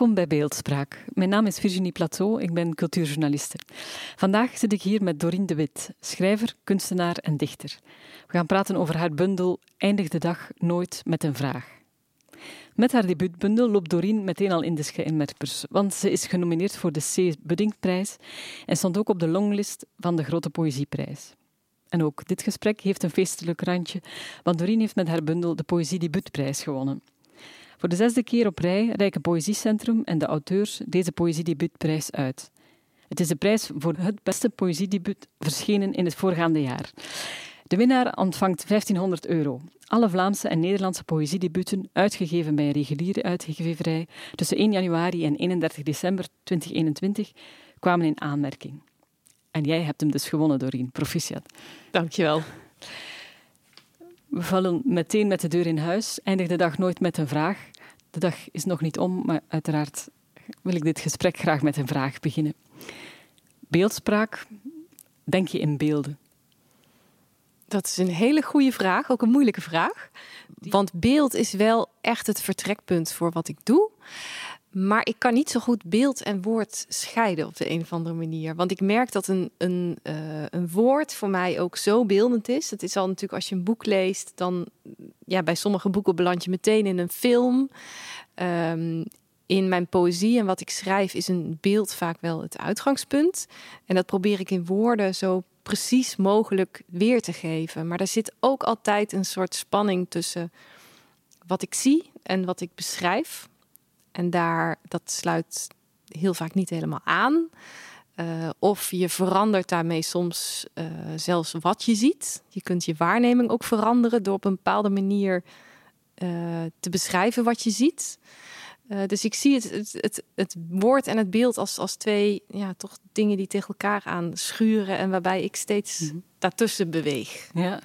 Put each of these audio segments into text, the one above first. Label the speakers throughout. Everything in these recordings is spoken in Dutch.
Speaker 1: Welkom bij Beeldspraak. Mijn naam is Virginie Plateau, ik ben cultuurjournaliste. Vandaag zit ik hier met Dorien de Wit, schrijver, kunstenaar en dichter. We gaan praten over haar bundel Eindig de dag nooit met een vraag. Met haar debuutbundel loopt Dorien meteen al in de schijnwerpers, want ze is genomineerd voor de C. Buddingprijs en stond ook op de longlist van de Grote Poëzieprijs. En ook dit gesprek heeft een feestelijk randje, want Dorien heeft met haar bundel de Poëzie Debuutprijs gewonnen. Voor de zesde keer op rij reiken Poëziecentrum en de auteurs deze Poëziedebuutprijs uit. Het is de prijs voor het beste poëziedebuut verschenen in het voorgaande jaar. De winnaar ontvangt 1500 euro. Alle Vlaamse en Nederlandse poëziedebuten, uitgegeven bij een reguliere uitgeverij, tussen 1 januari en 31 december 2021, kwamen in aanmerking. En jij hebt hem dus gewonnen, Doreen. Proficiat.
Speaker 2: Dankjewel.
Speaker 1: We vallen meteen met de deur in huis. Eindig de dag nooit met een vraag. De dag is nog niet om, maar uiteraard wil ik dit gesprek graag met een vraag beginnen. Beeldspraak, denk je in beelden?
Speaker 2: Dat is een hele goede vraag, ook een moeilijke vraag. Want beeld is wel echt het vertrekpunt voor wat ik doe. Maar ik kan niet zo goed beeld en woord scheiden op de een of andere manier. Want ik merk dat een, een, uh, een woord voor mij ook zo beeldend is. Het is al natuurlijk als je een boek leest, dan ja, bij sommige boeken beland je meteen in een film. Um, in mijn poëzie en wat ik schrijf is een beeld vaak wel het uitgangspunt. En dat probeer ik in woorden zo precies mogelijk weer te geven. Maar er zit ook altijd een soort spanning tussen wat ik zie en wat ik beschrijf. En daar, dat sluit heel vaak niet helemaal aan. Uh, of je verandert daarmee soms uh, zelfs wat je ziet. Je kunt je waarneming ook veranderen door op een bepaalde manier uh, te beschrijven wat je ziet. dus ik zie het, het, het, het, woord en het beeld als, als twee ja, toch dingen die tegen elkaar aan schuren en waarbij ik steeds mm -hmm. daartussen beweeg.
Speaker 1: Ja.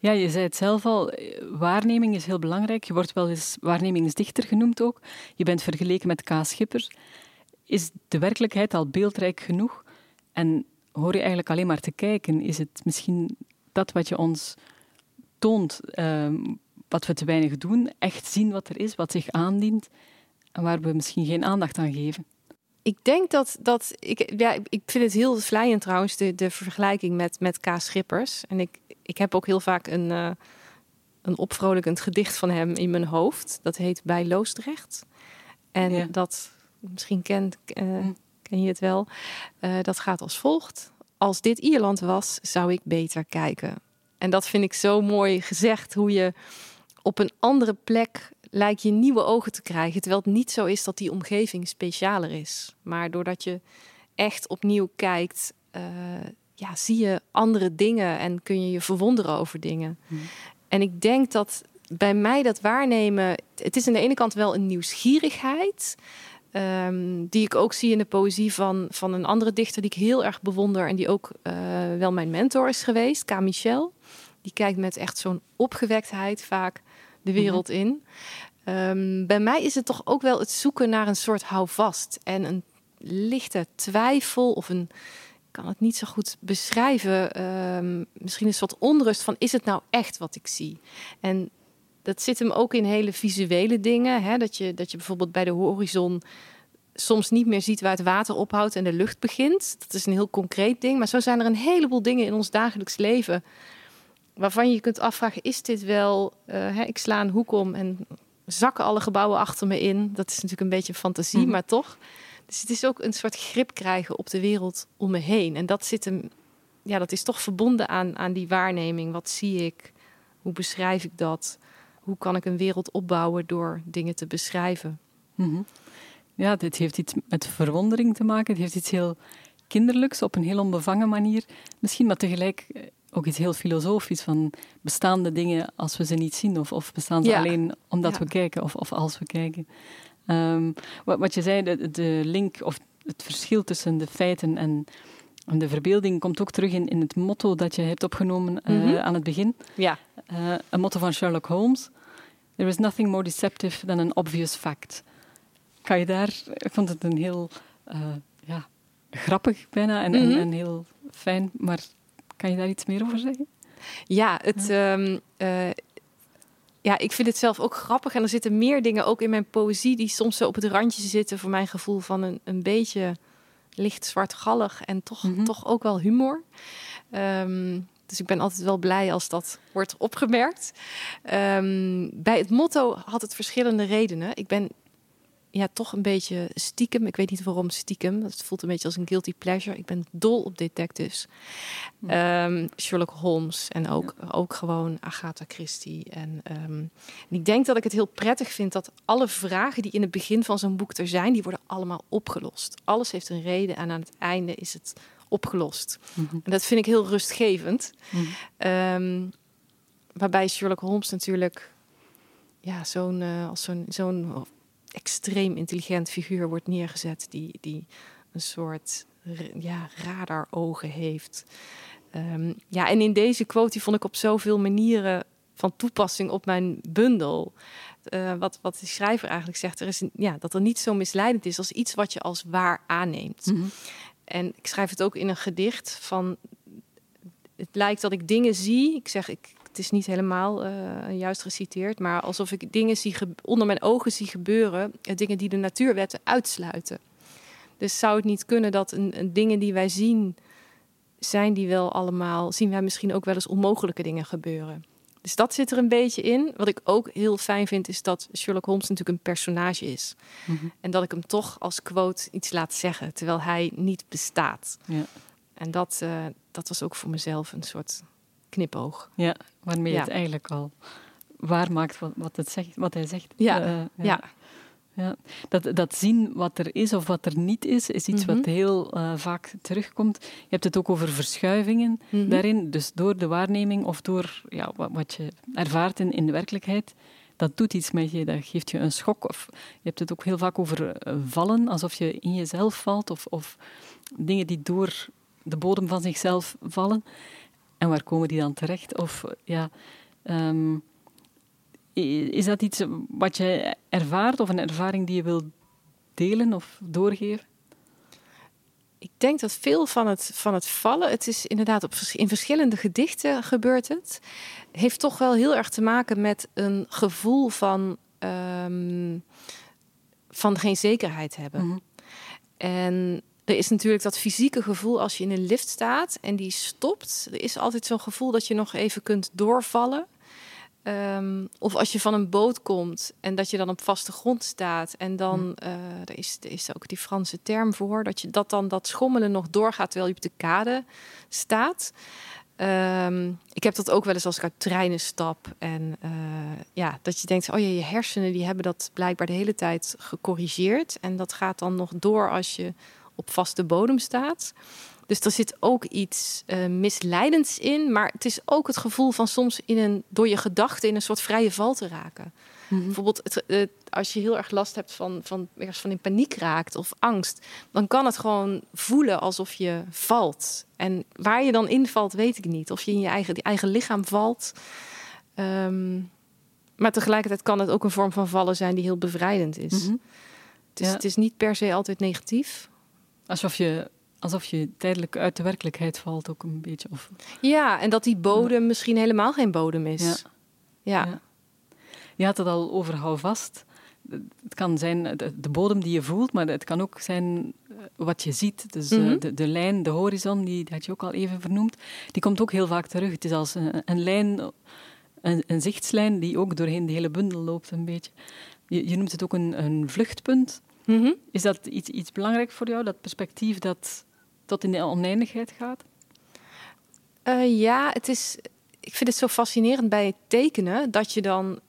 Speaker 1: Ja, je zei het zelf al, waarneming is heel belangrijk. Je wordt wel eens waarnemingsdichter genoemd ook. Je bent vergeleken met K. Schippers. Is de werkelijkheid al beeldrijk genoeg? En hoor je eigenlijk alleen maar te kijken? Is het misschien dat wat je ons toont, uh, wat we te weinig doen? Echt zien wat er is, wat zich aandient en waar we misschien geen aandacht aan geven?
Speaker 2: Ik denk dat, dat ik, ja, ik vind het heel vlijend trouwens, de, de vergelijking met, met K. Schippers. En ik, ik heb ook heel vaak een, uh, een opvrolijkend gedicht van hem in mijn hoofd. Dat heet Bij Loosdrecht. En ja. dat, misschien kent, uh, ken je het wel, uh, dat gaat als volgt. Als dit Ierland was, zou ik beter kijken. En dat vind ik zo mooi gezegd, hoe je op een andere plek lijkt je nieuwe ogen te krijgen. Terwijl het niet zo is dat die omgeving specialer is. Maar doordat je echt opnieuw kijkt, uh, ja, zie je andere dingen en kun je je verwonderen over dingen. Hmm. En ik denk dat bij mij dat waarnemen, het is aan de ene kant wel een nieuwsgierigheid. Um, die ik ook zie in de poëzie van, van een andere dichter die ik heel erg bewonder en die ook uh, wel mijn mentor is geweest, K. Michel. Die kijkt met echt zo'n opgewektheid vaak de wereld mm -hmm. in. Um, bij mij is het toch ook wel het zoeken naar een soort houvast en een lichte twijfel of een, ik kan het niet zo goed beschrijven, um, misschien een soort onrust van is het nou echt wat ik zie? En dat zit hem ook in hele visuele dingen. Hè? Dat, je, dat je bijvoorbeeld bij de horizon soms niet meer ziet waar het water ophoudt en de lucht begint. Dat is een heel concreet ding. Maar zo zijn er een heleboel dingen in ons dagelijks leven waarvan je kunt afvragen: is dit wel? Uh, hè, ik sla een hoek om en zakken alle gebouwen achter me in. Dat is natuurlijk een beetje fantasie, mm -hmm. maar toch. Dus het is ook een soort grip krijgen op de wereld om me heen. En dat zit hem, ja, dat is toch verbonden aan, aan die waarneming. Wat zie ik? Hoe beschrijf ik dat? Hoe kan ik een wereld opbouwen door dingen te beschrijven?
Speaker 1: Mm -hmm. ja, dit heeft iets met verwondering te maken. Het heeft iets heel kinderlijks op een heel onbevangen manier. Misschien, maar tegelijk eh, ook iets heel filosofisch van bestaande dingen als we ze niet zien of, of bestaan ze alleen omdat we kijken of, of als we kijken. Um, wat, wat, je zei, de, de, link of het verschil tussen de feiten en, en, de verbeelding komt ook terug in, in het motto dat je hebt opgenomen uh, aan het begin.
Speaker 2: Ja.
Speaker 1: Uh, een motto van Sherlock Holmes. There is nothing more deceptive than an obvious fact. Kan je daar, ik vond het een heel uh, ja, grappig bijna en, mm -hmm. en, en heel fijn, maar kan je daar iets meer over zeggen?
Speaker 2: Ja, het, ja. Um, uh, ja, ik vind het zelf ook grappig. En er zitten meer dingen ook in mijn poëzie die soms zo op het randje zitten, voor mijn gevoel, van een, een beetje licht zwartgallig en toch, mm -hmm. toch ook wel humor. Um, dus ik ben altijd wel blij als dat wordt opgemerkt. Um, bij het motto had het verschillende redenen. Ik ben ja, toch een beetje stiekem. Ik weet niet waarom stiekem. Het voelt een beetje als een guilty pleasure. Ik ben dol op detectives. Um, Sherlock Holmes en ook, ja. ook gewoon Agatha Christie. En, um, en ik denk dat ik het heel prettig vind dat alle vragen die in het begin van zo'n boek er zijn, die worden allemaal opgelost. Alles heeft een reden en aan het einde is het opgelost. Mm -hmm. En dat vind ik heel rustgevend. Mm -hmm. um, waarbij Sherlock Holmes natuurlijk ja, zo'n uh, als zo'n zo'n extreem intelligent figuur wordt neergezet die, die een soort ja, radarogen heeft. Um, ja, en in deze quote die vond ik op zoveel manieren van toepassing op mijn bundel. Uh, wat, wat de schrijver eigenlijk zegt, er is een, ja, dat er niet zo misleidend is als iets wat je als waar aanneemt. Mm -hmm. En ik schrijf het ook in een gedicht van. Het lijkt dat ik dingen zie. Ik zeg, ik, het is niet helemaal uh, juist geciteerd, maar alsof ik dingen zie onder mijn ogen zie gebeuren, uh, dingen die de natuurwetten uitsluiten. Dus zou het niet kunnen dat een, een dingen die wij zien, zijn die wel allemaal, zien wij misschien ook wel eens onmogelijke dingen gebeuren. Dus dat zit er een beetje in. Wat ik ook heel fijn vind, is dat Sherlock Holmes natuurlijk een personage is. Mm -hmm. En dat ik hem toch als quote iets laat zeggen, terwijl hij niet bestaat.
Speaker 1: Ja.
Speaker 2: En dat, uh, dat was ook voor mezelf een soort knipoog.
Speaker 1: Ja, waarmee ja. het eigenlijk al waar maakt wat, wat, het zegt, wat hij zegt.
Speaker 2: Ja, uh, ja.
Speaker 1: ja. ja. Dat, dat zien wat er is of wat er niet is, is iets mm -hmm. wat heel uh, vaak terugkomt. Je hebt het ook over verschuivingen mm -hmm. daarin. Dus door de waarneming of door ja, wat, wat je ervaart in, in de werkelijkheid, dat doet iets met je, dat geeft je een schok. Of je hebt het ook heel vaak over uh, vallen, alsof je in jezelf valt, of, of dingen die door de bodem van zichzelf vallen. En waar komen die dan terecht? Of ja, um, is dat iets wat je ervaart of een ervaring die je wilt delen of doorgeven?
Speaker 2: Ik denk dat veel van het, van het vallen, het is inderdaad op, in verschillende gedichten gebeurt het, heeft toch wel heel erg te maken met een gevoel van, um, van geen zekerheid hebben. Mm -hmm. En er is natuurlijk dat fysieke gevoel als je in een lift staat en die stopt. Er is altijd zo'n gevoel dat je nog even kunt doorvallen. Um, of als je van een boot komt en dat je dan op vaste grond staat. En dan, uh, er, is, er is ook die Franse term voor, dat je dat dan dat schommelen nog doorgaat terwijl je op de kade staat. Um, ik heb dat ook wel eens als ik uit treinen stap. En uh, ja, dat je denkt, oh ja, je hersenen die hebben dat blijkbaar de hele tijd gecorrigeerd. En dat gaat dan nog door als je op vaste bodem staat. Dus er zit ook iets uh, misleidends in, maar het is ook het gevoel van soms in een, door je gedachten in een soort vrije val te raken. -hmm. Bijvoorbeeld het, als je heel erg last hebt van, van, van in paniek raakt of angst, dan kan het gewoon voelen alsof je valt. En waar je dan invalt, weet ik niet. Of je in je eigen, je eigen lichaam valt. Um, maar tegelijkertijd kan het ook een vorm van vallen zijn die heel bevrijdend is. Het, is ja. het is niet per se altijd negatief.
Speaker 1: Alsof je, alsof je tijdelijk uit de werkelijkheid valt, ook een beetje. Of...
Speaker 2: Ja, en dat die bodem misschien helemaal geen bodem is.
Speaker 1: Ja.
Speaker 2: ja.
Speaker 1: Je had het al over hou vast. Het kan zijn de, de, bodem die je voelt, maar het kan ook zijn wat je ziet. Dus mm -hmm. uh, de, de, lijn, de horizon, die, die had je ook al even vernoemd, die komt ook heel vaak terug. Het is als een, een lijn, een, een, zichtslijn die ook doorheen de hele bundel loopt een beetje. Je, je noemt het ook een, een vluchtpunt.
Speaker 2: Mm -hmm.
Speaker 1: Is dat iets, iets belangrijk voor jou, dat perspectief dat tot in de oneindigheid gaat?
Speaker 2: Uh, ja, het is, ik vind het zo fascinerend bij het tekenen dat je dan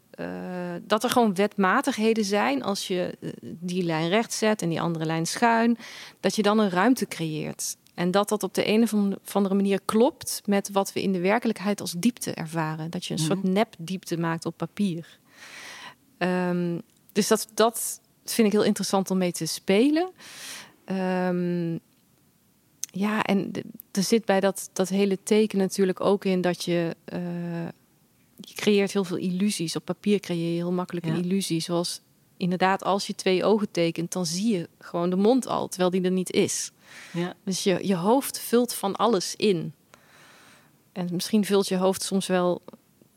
Speaker 2: dat er gewoon wetmatigheden zijn als je die lijn recht zet en die andere lijn schuin, dat je dan een ruimte creëert. En dat dat op de een of andere manier klopt met wat we in de werkelijkheid als diepte ervaren. Dat je een soort mhm. nepdiepte maakt op papier. Ehm, dus dat, dat vind ik heel interessant om mee te spelen. Um, ja, en er zit bij dat, dat hele teken natuurlijk ook in dat je. Uh, je creëert heel veel illusies. Op papier creëer je heel makkelijk een illusie. Zoals inderdaad, als je twee ogen tekent, dan zie je gewoon de mond al, terwijl die er niet is. Ja. Dus je, je hoofd vult van alles in. En misschien vult je hoofd soms wel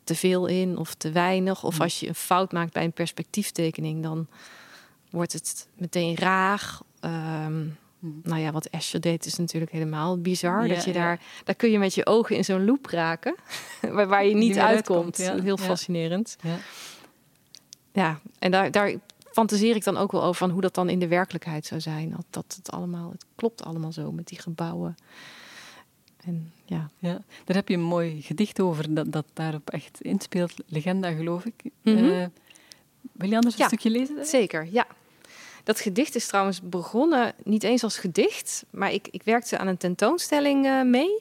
Speaker 2: te veel in of te weinig. Of als je een fout maakt bij een perspectieftekening, dan wordt het meteen raar. Ehm, nou ja, wat Asher deed is natuurlijk helemaal bizar. dat je daar, daar kun je met je ogen in zo'n loop raken, waar, waar je niet uitkomt. Heel fascinerend. Ja, ja en daar, daar fantaseer ik dan ook wel over van hoe dat dan in de werkelijkheid zou zijn. Dat, dat het allemaal, het klopt allemaal zo met die gebouwen.
Speaker 1: En, ja. ja, daar heb je een mooi gedicht over dat, dat daarop echt inspeelt. Legenda, geloof ik. Mm wil je anders een stukje lezen?
Speaker 2: Zeker, ja. Dat gedicht is trouwens begonnen niet eens als gedicht, maar ik, ik werkte aan een tentoonstelling uh, mee.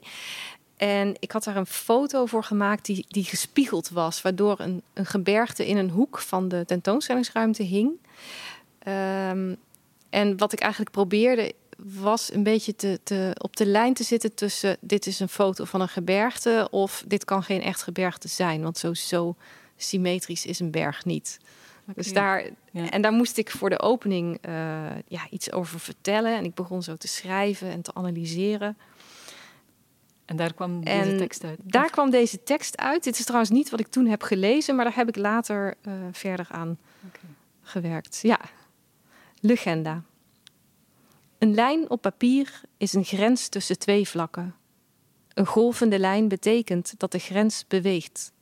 Speaker 2: En ik had daar een foto voor gemaakt die, die gespiegeld was, waardoor een, een gebergte in een hoek van de tentoonstellingsruimte hing. Um, en wat ik eigenlijk probeerde was een beetje te, te, op de lijn te zitten tussen dit is een foto van een gebergte of dit kan geen echt gebergte zijn, want zo, zo symmetrisch is een berg niet. Dus daar, En daar moest ik voor de opening uh, ja, iets over vertellen. En ik begon zo te schrijven en te analyseren.
Speaker 1: En daar kwam deze tekst uit?
Speaker 2: Daar kwam deze tekst uit. Dit is trouwens niet wat ik toen heb gelezen, maar daar heb ik later uh, verder aan okay. gewerkt. Ja, legenda. Een lijn op papier is een grens tussen twee vlakken. Een golvende lijn betekent dat de grens beweegt.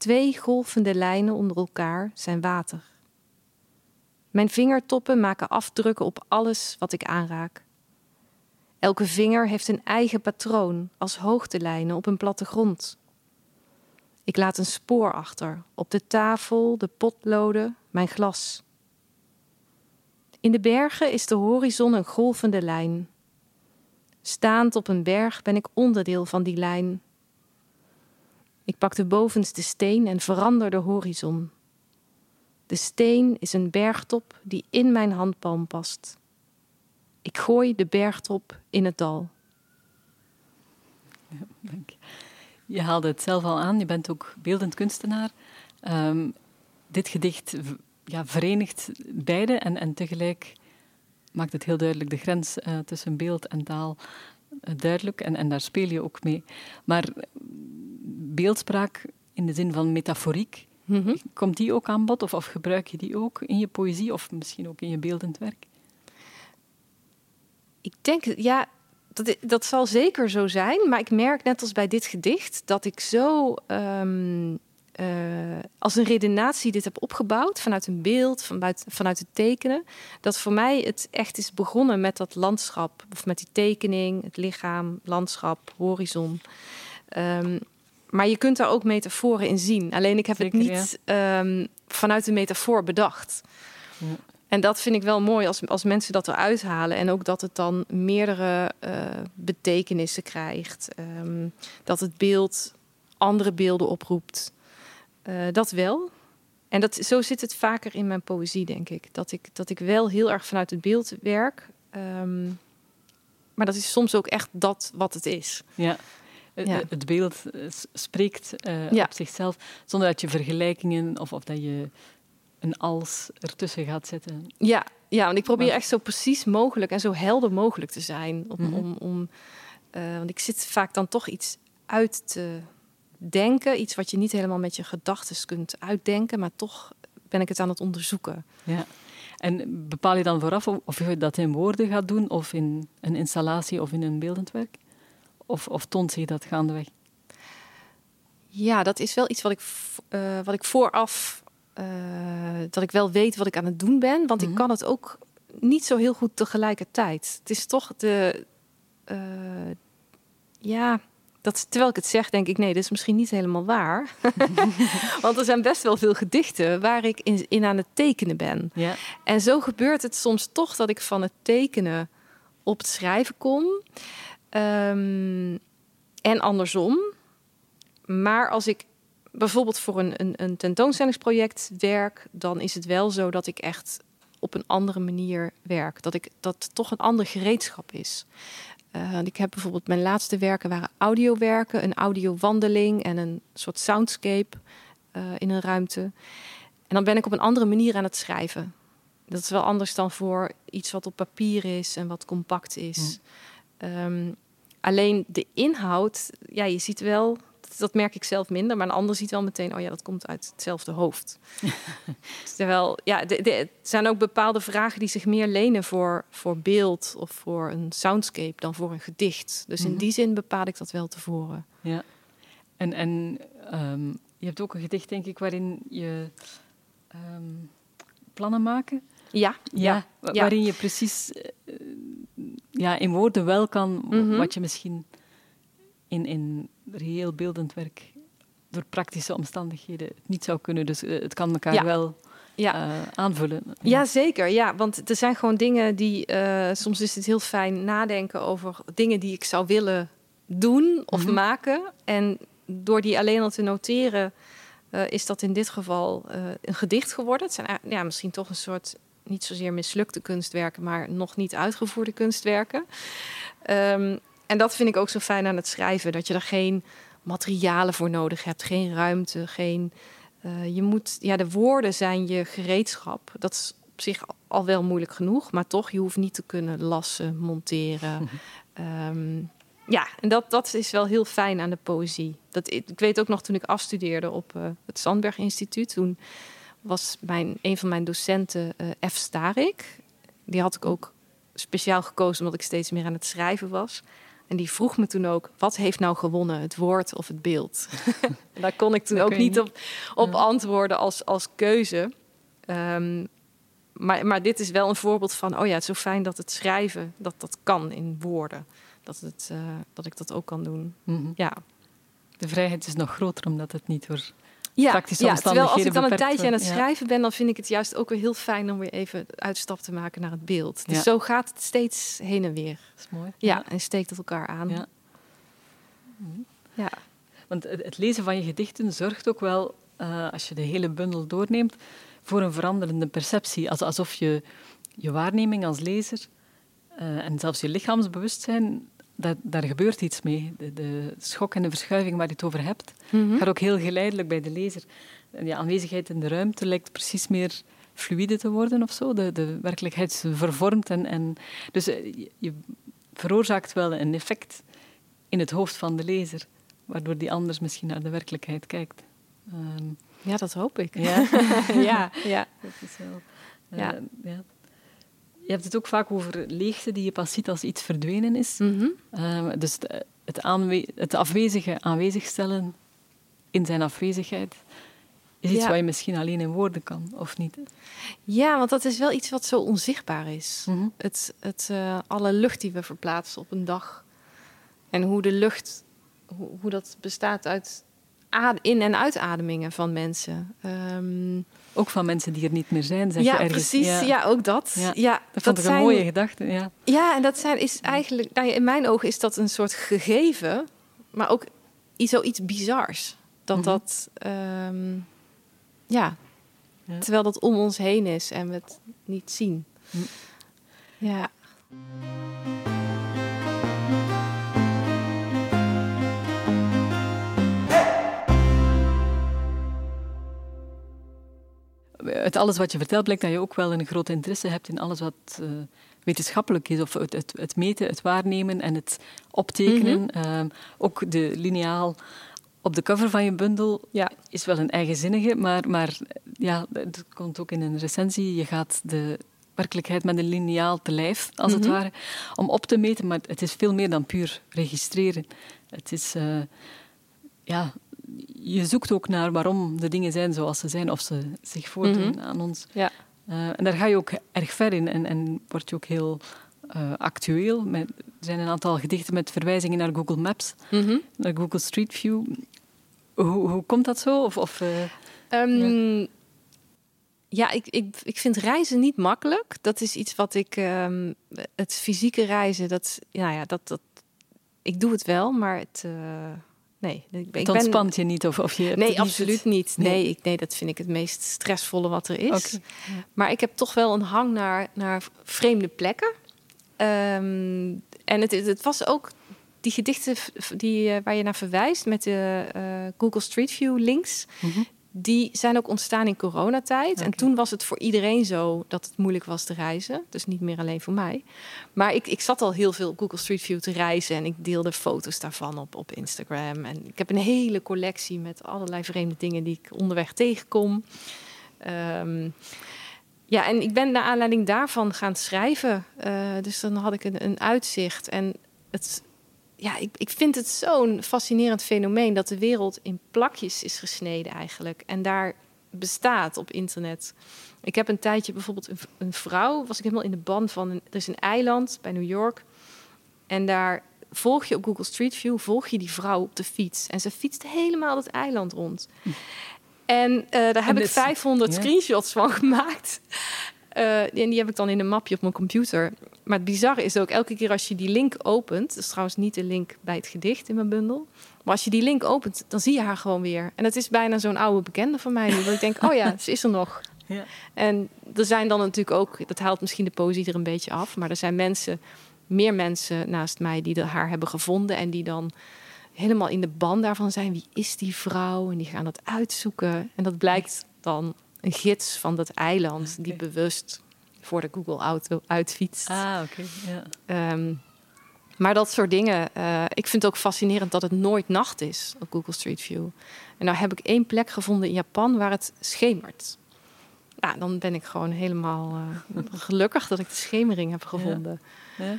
Speaker 2: Twee golvende lijnen onder elkaar zijn water. Mijn vingertoppen maken afdrukken op alles wat ik aanraak. Elke vinger heeft een eigen patroon als hoogtelijnen op een plattegrond. Ik laat een spoor achter op de tafel, de potloden, mijn glas. In de bergen is de horizon een golvende lijn. Staand op een berg ben ik onderdeel van die lijn. Ik pak de bovenste steen en verander de horizon. De steen is een bergtop die in mijn handpalm past. Ik gooi de bergtop in het dal.
Speaker 1: Ja, dank je. haalde het zelf al aan, je bent ook beeldend kunstenaar. Um, dit gedicht ja, verenigt beide en, en tegelijk maakt het heel duidelijk de grens uh, tussen beeld en taal uh, duidelijk en, en daar speel je ook mee. Maar beeldspraak in de zin van metaforiek, mm -hmm. komt die ook aan bod of, of gebruik je die ook in je poëzie of misschien ook in je beeldend werk?
Speaker 2: Ik denk, ja, dat, dat zal zeker zo zijn. Maar ik merk net als bij dit gedicht dat ik zo um, uh, als een redenatie dit heb opgebouwd vanuit een beeld, vanuit, vanuit het tekenen. Dat voor mij het echt is begonnen met dat landschap, of met die tekening, het lichaam, landschap, horizon. Um, maar je kunt daar ook metaforen in zien. Alleen ik heb het niet um, vanuit een metafoor bedacht. Ja. En dat vind ik wel mooi als, als mensen dat eruit halen. En ook dat het dan meerdere uh, betekenissen krijgt. Um, dat het beeld andere beelden oproept. Uh, dat wel. En dat, zo zit het vaker in mijn poëzie, denk ik. Dat ik, dat ik wel heel erg vanuit het beeld werk. Um, maar dat is soms ook echt dat wat het is.
Speaker 1: Ja. Ja. Het beeld spreekt uh, op zichzelf, zonder dat je vergelijkingen of, of dat je een als ertussen gaat zetten.
Speaker 2: Ja, ja want ik probeer echt zo precies mogelijk en zo helder mogelijk te zijn. Om, mm -hmm. om, om uh, want ik zit vaak dan toch iets uit te denken. Iets wat je niet helemaal met je gedachten kunt uitdenken, maar toch ben ik het aan het onderzoeken.
Speaker 1: Ja. En bepaal je dan vooraf of je dat in woorden gaat doen, of in een installatie of in een beeldend werk? Of, of toont zich dat gaandeweg?
Speaker 2: Ja, dat is wel iets wat ik, uh, wat ik vooraf uh, dat ik wel weet wat ik aan het doen ben. Want mm -hmm. ik mhm. kan het ook niet zo heel goed tegelijkertijd. Het is toch de. Uh, ja, Dat, terwijl ik het zeg, denk ik, nee, dit is misschien niet helemaal waar. Want er zijn best wel veel gedichten waar ik in, in aan het tekenen ben.
Speaker 1: Ja.
Speaker 2: En zo gebeurt het soms toch dat ik van het tekenen op het schrijven kom. Ehm, en andersom. Maar als ik bijvoorbeeld voor een, een, een tentoonstellingsproject werk, dan is het wel zo dat ik echt op een andere manier werk. Dat, ik, dat toch een ander gereedschap is. Uh, ik heb bijvoorbeeld mijn laatste werken waren audiowerken, een audiowandeling en een soort soundscape uh, in een ruimte. En dan ben ik op een andere manier aan het schrijven. Dat is wel anders dan voor iets wat op papier is en wat compact is. Um, alleen de inhoud, ja, je ziet wel dat merk ik zelf minder. Maar een ander ziet wel meteen, oh ja, dat komt uit hetzelfde hoofd. Terwijl, ja, er zijn ook bepaalde vragen die zich meer lenen voor, voor beeld of voor een soundscape dan voor een gedicht. Dus in mhm. die zin bepaal ik dat wel tevoren.
Speaker 1: Ja. En, en ehm, je hebt ook een gedicht, denk ik, waarin je ehm, plannen maken.
Speaker 2: Ja,
Speaker 1: ja, waarin je precies uh, ja, in woorden wel kan mhm. wat je misschien in, in reëel beeldend werk door praktische omstandigheden niet zou kunnen. Dus eh, het kan elkaar wel ja. Uh, aanvullen.
Speaker 2: Ja, zeker. Ja, want er zijn gewoon dingen die... Uh, soms is het heel fijn nadenken over dingen die ik zou willen doen of mhm. maken. En door die alleen al te noteren... Uh, is dat in dit geval een gedicht geworden. Het zijn ja, misschien toch een soort... niet zozeer mislukte kunstwerken... maar nog niet uitgevoerde kunstwerken. Um, en dat vind ik ook zo fijn aan het schrijven. Dat je er geen materialen voor nodig hebt, geen ruimte, geen. Uh, je moet, ja, de woorden zijn je gereedschap. Dat is op zich al wel moeilijk genoeg, maar toch, je hoeft niet te kunnen lassen, monteren. um, ja, en dat, dat is wel heel fijn aan de poëzie. Dat, ik weet ook nog toen ik afstudeerde op uh, het Sandberg Instituut, toen was mijn, een van mijn docenten uh, F. Starik. Die had ik ook speciaal gekozen omdat ik steeds meer aan het schrijven was. En die vroeg me toen ook, wat heeft nou gewonnen, het woord of het beeld? Daar kon ik toen ook niet op, op antwoorden als, als keuze. Um, maar, maar dit is wel een voorbeeld van, oh ja, het is zo fijn dat het schrijven, dat dat kan in woorden. Dat, het, uh, dat ik dat ook kan doen. Mm -hmm. Ja.
Speaker 1: De vrijheid is nog groter omdat het niet door ja, praktische ja,
Speaker 2: terwijl als ik dan een tijdje aan het schrijven ben, dan vind ik het juist ook weer heel fijn om weer even uitstap te maken naar het beeld. Dus zo gaat het steeds heen en weer.
Speaker 1: Dat is mooi.
Speaker 2: Ja, en steekt het elkaar aan. Ja.
Speaker 1: ja. Want het lezen van je gedichten zorgt ook wel, uh, als je de hele bundel doorneemt, voor een veranderende perceptie. Alsof je je waarneming als lezer uh, en zelfs je lichaamsbewustzijn dat, daar gebeurt iets mee. De, de, schok en de verschuiving waar je het over hebt, mm gaat ook heel geleidelijk bij de lezer. Die aanwezigheid in de ruimte lijkt precies meer fluide te worden of zo. De, de werkelijkheid vervormt. En, en, dus eh, je, veroorzaakt wel een effect in het hoofd van de lezer, waardoor die anders misschien naar de werkelijkheid kijkt.
Speaker 2: Ehm, ja, dat hoop ik.
Speaker 1: Ja,
Speaker 2: ja, ja.
Speaker 1: Dat is wel, uh, ja. ja. Je hebt het ook vaak over leegte die je pas ziet als iets verdwenen is. Mhm. Ehm, dus het, het, afwezige aanwezig stellen in zijn afwezigheid is iets wat je misschien alleen in woorden kan, of niet?
Speaker 2: Ja, want dat is wel iets wat zo onzichtbaar is. Mhm. Het, het uh, alle lucht die we verplaatsen op een dag. En hoe de lucht, hoe, hoe dat bestaat uit in- en uitademingen van mensen. Um,
Speaker 1: ook van mensen die er niet meer zijn, zeg
Speaker 2: ja,
Speaker 1: je ergens.
Speaker 2: Precies, ja, precies. Ja, ook dat. Ja, ja
Speaker 1: dat vond ik een mooie gedachte. Ja,
Speaker 2: ja en dat zijn, is eigenlijk... Nou in mijn ogen is dat een soort gegeven, maar ook zoiets bizars. Dat mhm. dat... Um, ja, terwijl dat om ons heen is en we het niet zien. Mhm. Ja.
Speaker 1: Uit alles wat je vertelt blijkt dat je ook wel een groot interesse hebt in alles wat uh, wetenschappelijk is. Of het, het, het, meten, het waarnemen en het optekenen. Mhm. Ehm, ook de lineaal op de cover van je bundel ja. is wel een eigenzinnige, maar, maar ja, het komt ook in een recensie. Je gaat de werkelijkheid met een lineaal te lijf, als het mhm. ware, om op te meten. Maar het is veel meer dan puur registreren. Het is... Uh, ja, je zoekt ook naar waarom de dingen zijn zoals ze zijn, of ze zich voordoen mhm. aan ons. Ja. Uh, en daar ga je ook erg ver in en, en word je ook heel uh, actueel met zijn een aantal gedichten met verwijzingen naar Google Maps,
Speaker 2: Mhm.
Speaker 1: naar Google Street View. Hoe, hoe komt dat zo? Of, of, eh,
Speaker 2: Ehm, ja, ik, ik, ik vind reizen niet makkelijk. Dat is iets wat ik. ehm, het fysieke reizen, dat, ja, ja, dat, dat. Ik doe het wel, maar het. Nee, ik, ben-
Speaker 1: het ontspant je niet? Of, of je
Speaker 2: Nee,
Speaker 1: niet
Speaker 2: absoluut niet.
Speaker 1: Nee.
Speaker 2: Nee, ik, nee, dat vind ik het meest stressvolle wat er is. Maar ik heb toch wel een hang naar, naar vreemde plekken. Ehm, en het, het was ook die gedichten die, eh, waar je naar verwijst met de eh, Google Street View links.
Speaker 1: Mhm.
Speaker 2: Die zijn ook ontstaan in coronatijd. En toen was het voor iedereen zo dat het moeilijk was te reizen. Dus niet meer alleen voor mij. Maar ik, ik zat al heel veel op Google Street View te reizen. En ik deelde foto's daarvan op, op Instagram. En ik heb een hele collectie met allerlei vreemde dingen die ik onderweg tegenkom. Ehm, ja, en ik ben naar aanleiding daarvan gaan schrijven. Eh, dus dan had ik een, een uitzicht. En het, ja, ik, ik vind het zo'n fascinerend fenomeen dat de wereld in plakjes is gesneden eigenlijk. En daar bestaat op internet. Ik heb een tijdje bijvoorbeeld een, een vrouw, was ik helemaal in de ban van. Een, er is een eiland bij New York. En daar volg je op Google Street View, volg je die vrouw op de fiets. En ze fietst helemaal het eiland rond. En eh, daar heb ik
Speaker 1: dit-
Speaker 2: 500
Speaker 1: ja.
Speaker 2: screenshots van gemaakt. Eh, en die heb ik dan in een mapje op mijn computer. Maar het bizarre is ook, elke keer als je die link opent... dat is trouwens niet de link bij het gedicht in mijn bundel... maar als je die link opent, dan zie je haar gewoon weer. En het is bijna zo'n oude bekende van mij nu... ik denk, oh ja, ze is er nog.
Speaker 1: Ja.
Speaker 2: En er zijn dan natuurlijk ook... dat haalt misschien de poëzie er een beetje af... maar er zijn mensen, meer mensen naast mij... die de- haar hebben gevonden en die dan helemaal in de ban daarvan zijn. Wie is die vrouw? En die gaan dat uitzoeken. En dat blijkt dan een gids van dat eiland... die bewust voor de Google-auto uitfietst.
Speaker 1: Ah, oké. Ja.
Speaker 2: Ehm, maar dat soort dingen. eh, ik vind het ook fascinerend dat het nooit nacht is op Google Street View. En nou heb ik één plek gevonden in Japan waar het schemert. Nou, dan ben ik gewoon helemaal eh, gelukkig dat ik de schemering heb gevonden.
Speaker 1: Ja.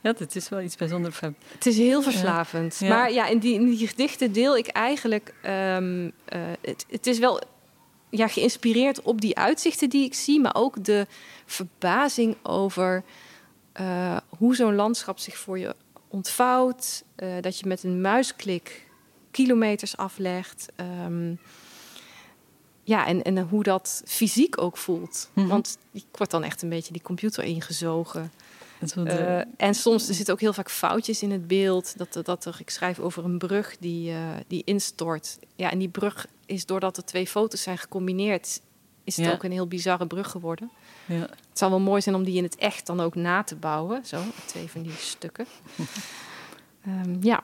Speaker 1: ja, het is wel iets bijzonders.
Speaker 2: Het is heel verslavend.
Speaker 1: Ja.
Speaker 2: Maar ja, in die, in die gedichten deel ik eigenlijk. ehm, eh, het, het is wel ja, geïnspireerd op die uitzichten die ik zie, maar ook de verbazing over eh, hoe zo'n landschap zich voor je ontvouwt. eh, dat je met een muisklik kilometers aflegt. Ehm, ja, en, en hoe dat fysiek ook voelt.
Speaker 1: Mhm.
Speaker 2: Want ik word dan echt een beetje die computer ingezogen. Eh, en soms er zitten ook heel vaak foutjes in het beeld. Dat, dat er, ik schrijf over een brug die, eh, die instort. Ja, en die brug is doordat er twee foto's zijn gecombineerd, is het
Speaker 1: Ja.
Speaker 2: ook een heel bizarre brug geworden.
Speaker 1: ja.
Speaker 2: Het zou wel mooi zijn om die in het echt dan ook na te bouwen. Zo, twee van die stukken. Ehm, ja.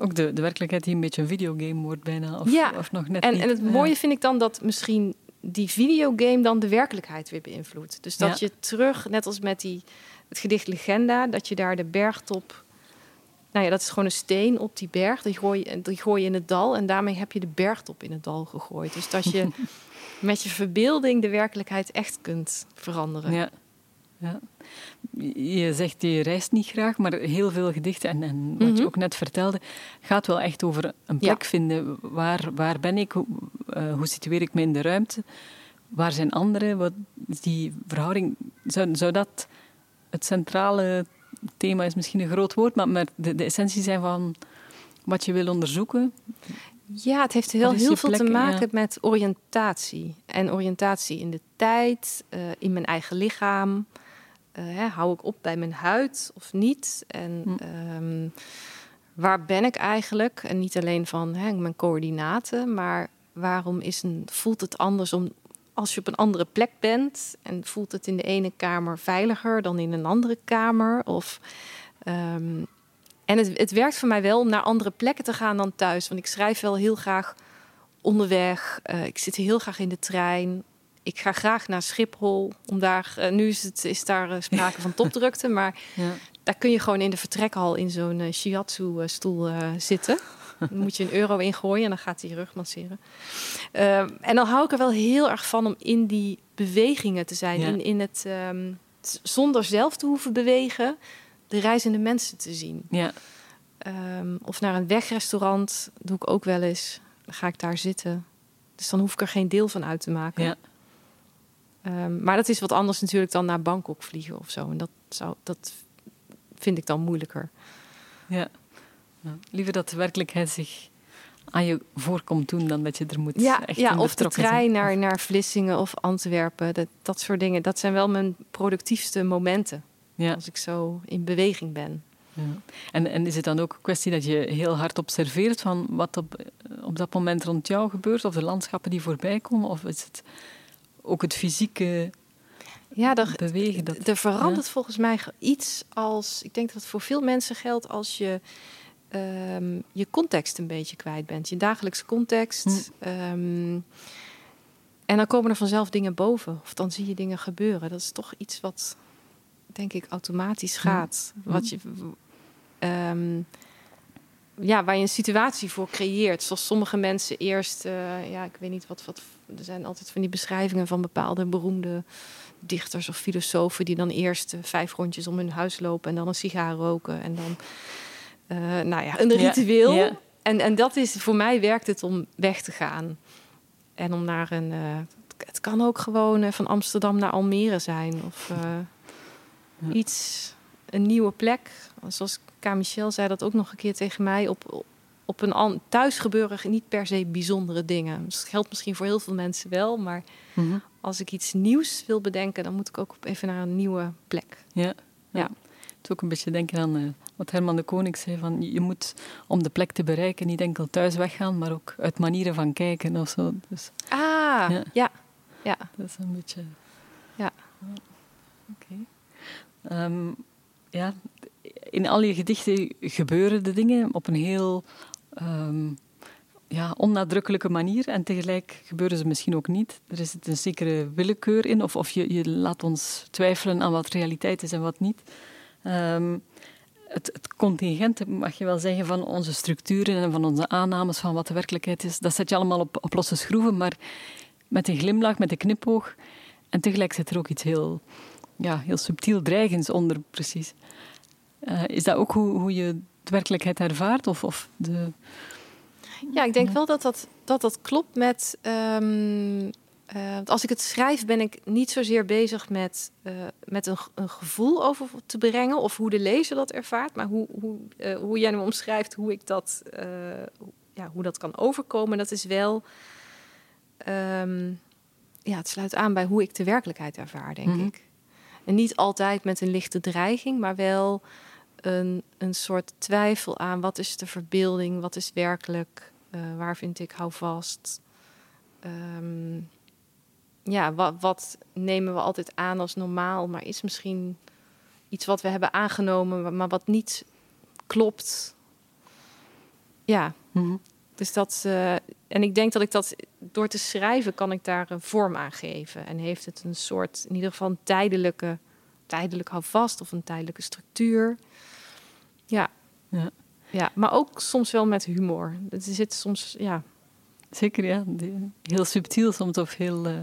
Speaker 1: Ook de, de werkelijkheid die een beetje een videogame wordt bijna. Of,
Speaker 2: Ja.
Speaker 1: of nog net
Speaker 2: En,
Speaker 1: niet.
Speaker 2: en het mooie vind ik dan dat misschien die videogame dan de werkelijkheid weer beïnvloedt. Dus dat
Speaker 1: Ja.
Speaker 2: je terug, net als met die, het gedicht Legenda, dat je daar de bergtop... Nou ja, dat is gewoon een steen op die berg. Die gooi, je- die gooi je in het dal en daarmee heb je de bergtop in het dal gegooid. Dus dat je met je verbeelding de werkelijkheid echt kunt veranderen.
Speaker 1: Ja. ja. Je zegt je reist niet graag, maar heel veel gedichten, en, en wat je
Speaker 2: Mhm.
Speaker 1: ook net vertelde, gaat wel echt over een plek vinden. Waar, waar ben ik? Hoe, eh, hoe situeer ik me in de ruimte? Waar zijn anderen? Wat is die verhouding? Zou, zou dat het centrale thema is misschien een groot woord, maar, maar de, de essentie zijn van wat je wil onderzoeken?
Speaker 2: Ja, het heeft heel, veel te maken
Speaker 1: Ja.
Speaker 2: met oriëntatie. En oriëntatie in de tijd, eh, in mijn eigen lichaam. Eh, hè, hou ik op bij mijn huid of niet? En
Speaker 1: Hm.
Speaker 2: ehm, waar ben ik eigenlijk? En niet alleen van hè, mijn coördinaten, maar waarom is een, voelt het anders om als je op een andere plek bent en voelt het in de ene kamer veiliger dan in een andere kamer? Of ehm, en het, het werkt voor mij wel om naar andere plekken te gaan dan thuis. Want ik schrijf wel heel graag onderweg. Eh, ik zit heel graag in de trein. Ik ga graag naar Schiphol. Om daar, eh, nu is, het, is daar eh, sprake van topdrukte. Maar
Speaker 1: Ja.
Speaker 2: daar kun je gewoon in de vertrekhal in zo'n shiatsu-stoel zitten. Dan moet je een euro ingooien en dan gaat hij je rug masseren. Ehm, en dan hou ik er wel heel erg van om in die bewegingen te zijn.
Speaker 1: Ja.
Speaker 2: In, in het, ehm, zonder zelf te hoeven bewegen, de reizende mensen te zien.
Speaker 1: Ja.
Speaker 2: Ehm, of naar een wegrestaurant doe ik ook wel eens. Dan ga ik daar zitten. Dus dan hoef ik er geen deel van uit te maken.
Speaker 1: Ja.
Speaker 2: Maar dat is wat anders natuurlijk dan naar Bangkok vliegen of zo. En dat, zou, dat vind ik dan moeilijker.
Speaker 1: Ja. Liever dat de werkelijkheid zich aan je voorkomt doen dan dat je er moet
Speaker 2: ja,
Speaker 1: echt
Speaker 2: ja of de
Speaker 1: zijn.
Speaker 2: trein naar, naar Vlissingen of Antwerpen. Dat, dat soort dingen. Dat zijn wel mijn productiefste momenten.
Speaker 1: Ja.
Speaker 2: Als ik zo in beweging ben.
Speaker 1: Ja. En, en is het dan ook een kwestie dat je heel hard observeert van wat op, op dat moment rond jou gebeurt, of de landschappen die voorbij komen, of is het ook het fysieke
Speaker 2: Ja, er,
Speaker 1: bewegen? Dat,
Speaker 2: er verandert
Speaker 1: ja.
Speaker 2: volgens mij iets als... Ik denk dat het voor veel mensen geldt als je ehm, je context een beetje kwijt bent. Je dagelijkse context.
Speaker 1: Hm.
Speaker 2: Ehm, en dan komen er vanzelf dingen boven. Of dan zie je dingen gebeuren. Dat is toch iets wat, denk ik, automatisch
Speaker 1: Hm.
Speaker 2: gaat. Wat je... ehm, ja, waar je een situatie voor creëert. Zoals sommige mensen eerst, eh, ja, ik weet niet wat, wat. Er zijn altijd van die beschrijvingen van bepaalde beroemde dichters of filosofen die dan eerst eh, vijf rondjes om hun huis lopen en dan een sigaar roken en dan, eh, nou ja, een
Speaker 1: Ja,
Speaker 2: ritueel.
Speaker 1: ja.
Speaker 2: En, en dat is voor mij werkt het om weg te gaan en om naar een. eh, het kan ook gewoon eh, van Amsterdam naar Almere zijn of
Speaker 1: Ja.
Speaker 2: iets, een nieuwe plek. Zoals K. Michel zei dat ook nog een keer tegen mij op. Op een thuis gebeuren niet per se bijzondere dingen. Dat geldt misschien voor heel veel mensen wel, maar
Speaker 1: Mhm.
Speaker 2: als ik iets nieuws wil bedenken, dan moet ik ook even naar een nieuwe plek.
Speaker 1: Ja.
Speaker 2: Ja.
Speaker 1: Het is ook een beetje denken aan eh, wat Herman de Koning zei: van je moet om de plek te bereiken niet enkel thuis weggaan, maar ook uit manieren van kijken of zo. Dus
Speaker 2: Ah,
Speaker 1: Ja.
Speaker 2: ja. ja.
Speaker 1: dat is een beetje.
Speaker 2: Ja.
Speaker 1: Oké. Ehm, ja, in al je gedichten gebeuren de dingen op een heel ehm, ja, onnadrukkelijke manier. En tegelijk gebeuren ze misschien ook niet. Er is een zekere willekeur in, of, of je, je laat ons twijfelen aan wat realiteit is en wat niet. Ehm, het, het contingent, mag je wel zeggen, van onze structuren en van onze aannames van wat de werkelijkheid is, dat zet je allemaal op, op losse schroeven, maar met een glimlach, met een knipoog. En tegelijk zit er ook iets heel, ja, heel subtiel dreigends onder, precies. Eh, is dat ook hoe, hoe je de werkelijkheid ervaart? Of, of de...
Speaker 2: ja, ik denk
Speaker 1: Ja.
Speaker 2: wel dat dat, dat, dat klopt met. ehm, eh, want als ik het schrijf, ben ik niet zozeer bezig met, eh, met een, een gevoel over te brengen of hoe de lezer dat ervaart, maar hoe, hoe, eh, hoe jij hem omschrijft, hoe ik dat, ja, hoe dat kan overkomen, dat is wel. ehm, ja, het sluit aan bij hoe ik de werkelijkheid ervaar, denk
Speaker 1: Mhm.
Speaker 2: ik. En niet altijd met een lichte dreiging, maar wel een, een soort twijfel aan wat is de verbeelding, wat is werkelijk, waar vind ik houvast. Ehm ja, wat, wat nemen we altijd aan als normaal, maar is misschien iets wat we hebben aangenomen, maar wat niet klopt. Ja,
Speaker 1: Mhm.
Speaker 2: dus dat. eh, en ik denk dat ik dat door te schrijven kan ik daar een vorm aan geven. En heeft het een soort, in ieder geval een tijdelijke, tijdelijk houvast of een tijdelijke structuur. Ja.
Speaker 1: Ja.
Speaker 2: Ja, maar ook soms wel met humor. Het zit soms, ja.
Speaker 1: Zeker, ja. Heel subtiel soms of heel eh,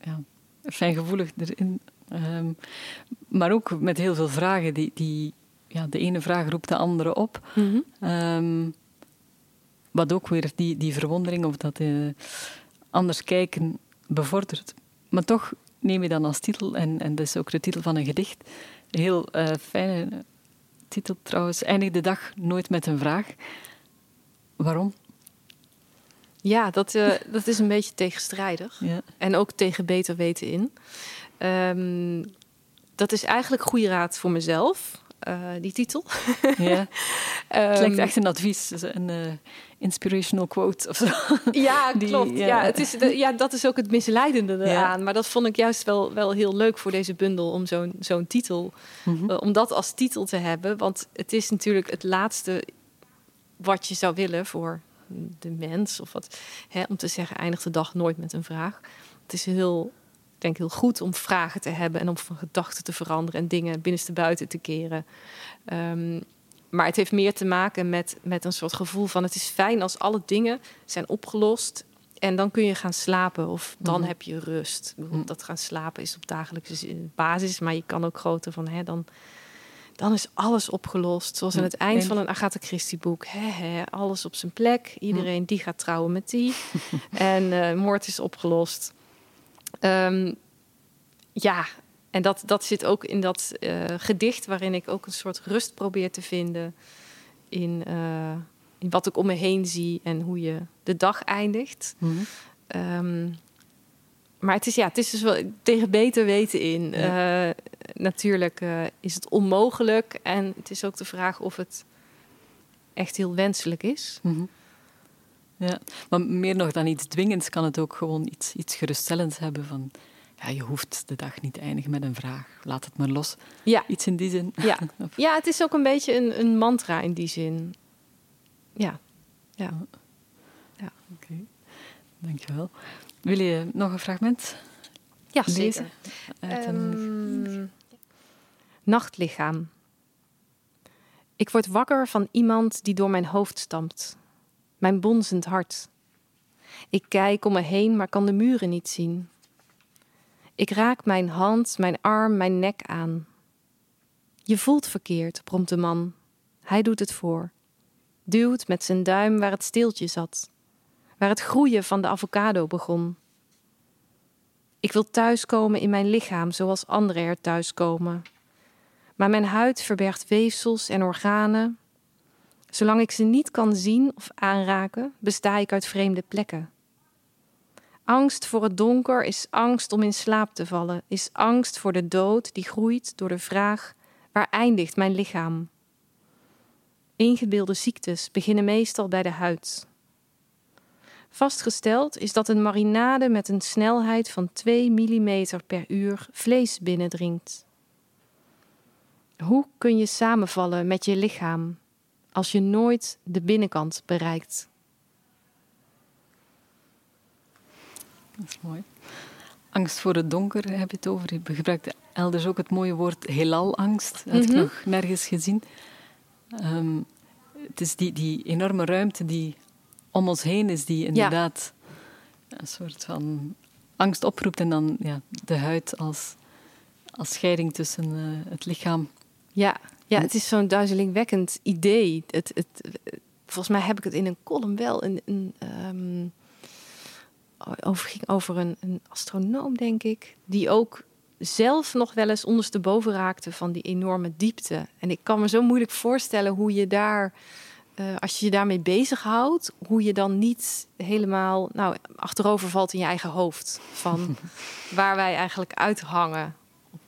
Speaker 1: ja, fijngevoelig erin. Ehm, maar ook met heel veel vragen. Die, die, ja, de ene vraag roept de andere op. Ehm, wat ook weer die, die verwondering of dat eh, anders kijken bevordert. Maar toch neem je dan als titel, en, en dat is ook de titel van een gedicht, een heel eh, fijne titel trouwens, eindig de dag nooit met een vraag. Waarom?
Speaker 2: Ja, dat, eh, dat is een beetje tegenstrijdig.
Speaker 1: Ja.
Speaker 2: En ook tegen beter weten in. Ehm, dat is eigenlijk goede raad voor mezelf, eh, die titel.
Speaker 1: Ja.
Speaker 2: Ehm,
Speaker 1: Het lijkt echt een advies, een eh, inspirational quote of zo.
Speaker 2: Ja,
Speaker 1: Die-
Speaker 2: klopt.
Speaker 1: ja.
Speaker 2: Ja. het is ja, dat is ook het misleidende
Speaker 1: Ja.
Speaker 2: eraan. Maar dat vond ik juist wel, wel heel leuk voor deze bundel om zo'n zo'n titel,
Speaker 1: Mhm.
Speaker 2: om dat als titel te hebben. Want het is natuurlijk het laatste wat je zou willen voor de mens. Of wat, hè, om te zeggen, eindigt de dag nooit met een vraag. Het is heel, ik denk heel goed om vragen te hebben en om van gedachten te veranderen en dingen binnenste buiten te keren. Ehm, maar het heeft meer te maken met, met een soort gevoel van het is fijn als alle dingen zijn opgelost. En dan kun je gaan slapen of dan
Speaker 1: Mhm.
Speaker 2: heb je rust.
Speaker 1: Mhm.
Speaker 2: Dat gaan slapen is op dagelijkse basis. Maar je kan ook groter van, hè, dan, dan is alles opgelost. Zoals aan het eind van een Agatha Christie boek. Hè, alles op zijn plek. Iedereen die gaat trouwen met die. en eh, moord is opgelost. Ehm, ja, en dat, dat zit ook in dat uh, gedicht, waarin ik ook een soort rust probeer te vinden in, uh, in wat ik om me heen zie en hoe je de dag eindigt.
Speaker 1: Mhm.
Speaker 2: Um, maar het is, ja, het is dus wel tegen beter weten in.
Speaker 1: Ja.
Speaker 2: Uh, natuurlijk uh, is het onmogelijk. En het is ook de vraag of het echt heel wenselijk is.
Speaker 1: Mhm. Ja, maar meer nog dan iets dwingends kan het ook gewoon iets, iets geruststellends hebben van... Ja, je hoeft de dag niet eindigen met een vraag. Laat het maar los.
Speaker 2: Ja.
Speaker 1: Iets in die zin.
Speaker 2: Ja, ja het is ook een beetje een, een mantra in die zin. Ja. Ja.
Speaker 1: ja. Oké, okay. dankjewel. Wil je nog een fragment
Speaker 2: ja,
Speaker 1: lezen?
Speaker 2: Zeker. Um, nachtlichaam. Ik word wakker van iemand die door mijn hoofd stampt. Mijn bonzend hart. Ik kijk om me heen, maar kan de muren niet zien. Ik raak mijn hand, mijn arm, mijn nek aan. Je voelt verkeerd, bromt de man. Hij doet het voor. Duwt met zijn duim waar het steeltje zat waar het groeien van de avocado begon. Ik wil thuiskomen in mijn lichaam zoals anderen er thuiskomen. Maar mijn huid verbergt weefsels en organen. Zolang ik ze niet kan zien of aanraken, besta ik uit vreemde plekken. Angst voor het donker is angst om in slaap te vallen, is angst voor de dood die groeit door de vraag: waar eindigt mijn lichaam? Ingebeelde ziektes beginnen meestal bij de huid. Vastgesteld is dat een marinade met een snelheid van 2 mm per uur vlees binnendringt. Hoe kun je samenvallen met je lichaam als je nooit de binnenkant bereikt?
Speaker 1: Dat is mooi. Angst voor het donker heb je het over. Je gebruikt elders ook het mooie woord heelalangst. Dat heb ik
Speaker 2: Mhm.
Speaker 1: nog nergens gezien. Ehm, het is die, die enorme ruimte die om ons heen is, die inderdaad een soort van angst oproept. En dan ja, de huid als, als scheiding tussen eh, het lichaam.
Speaker 2: Ja, ja het is zo'n duizelingwekkend idee. Het, het, volgens mij heb ik het in een column wel een, een, ehm, over, ging over een, een astronoom, denk ik, die ook zelf nog wel eens ondersteboven raakte van die enorme diepte. En ik kan me zo moeilijk voorstellen hoe je daar, uh, als je je daarmee bezighoudt, hoe je dan niet helemaal nou, achterover valt in je eigen hoofd. Van waar wij eigenlijk uithangen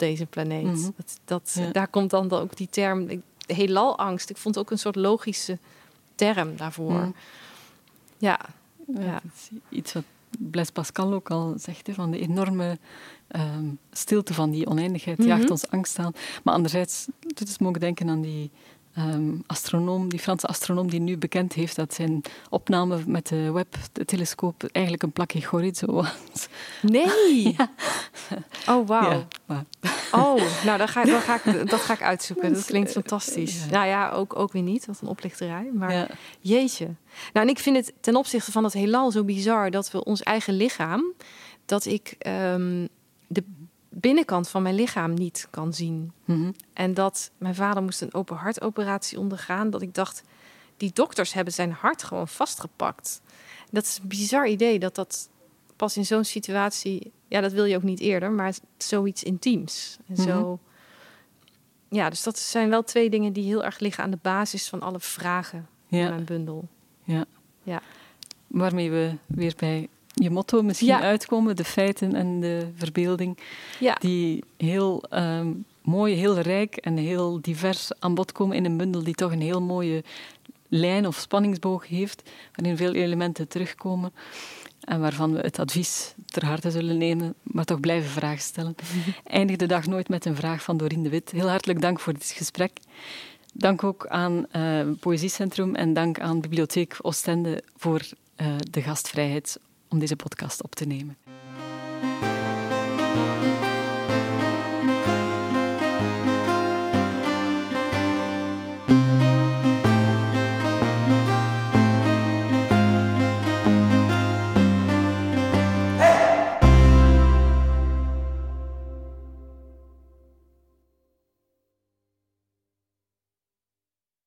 Speaker 2: deze planeet.
Speaker 1: Mhm.
Speaker 2: Dat, dat,
Speaker 1: Ja.
Speaker 2: Daar komt dan ook die term heelalangst. Ik vond het ook een soort logische term daarvoor.
Speaker 1: Mhm.
Speaker 2: Ja,
Speaker 1: Ja, iets wat Blaise Pascal ook al zegt, hè, van de enorme ehm, stilte van die oneindigheid
Speaker 2: Mhm.
Speaker 1: jaagt ons angst aan. Maar anderzijds doet het me ook denken aan die ehm, astronoom, die Franse astronoom die nu bekend heeft dat zijn opname met de Webb-telescoop eigenlijk een plakje chorizo was.
Speaker 2: Nee! Oh, wauw.
Speaker 1: Ja, maar-
Speaker 2: Oh, nou, dan ga, ga ik, dat ga ik uitzoeken. Dat klinkt fantastisch.
Speaker 1: Ja.
Speaker 2: Nou ja, ook, ook weer niet. Wat een oplichterij. Maar
Speaker 1: ja.
Speaker 2: jeetje. Nou, en ik vind het ten opzichte van het heelal zo bizar... dat we ons eigen lichaam... dat ik ehm, de binnenkant van mijn lichaam niet kan zien.
Speaker 1: Mhm.
Speaker 2: En dat mijn vader moest een open hartoperatie ondergaan. Dat ik dacht, die dokters hebben zijn hart gewoon vastgepakt. Dat is een bizar idee dat dat pas in zo'n situatie... Ja, dat wil je ook niet eerder, maar zoiets intiems. En zo... Ja, dus dat zijn wel twee dingen die heel erg liggen aan de basis van alle vragen in
Speaker 1: ja,
Speaker 2: mijn bundel.
Speaker 1: ja.
Speaker 2: Ja.
Speaker 1: Waarmee we weer bij je motto misschien
Speaker 2: Ja.
Speaker 1: uitkomen, de feiten en de verbeelding.
Speaker 2: Ja,
Speaker 1: die heel ehm, mooi, heel rijk en heel divers aan bod komen in een bundel die toch een heel mooie lijn of spanningsboog heeft, waarin veel elementen terugkomen en waarvan we het advies ter harte zullen nemen, maar toch blijven vragen stellen. Eindig de dag nooit met een vraag van Dorien de Wit. Heel hartelijk dank voor dit gesprek. Dank ook aan eh Poëziecentrum en dank aan Bibliotheek Oostende voor eh, de gastvrijheid om deze podcast op te nemen.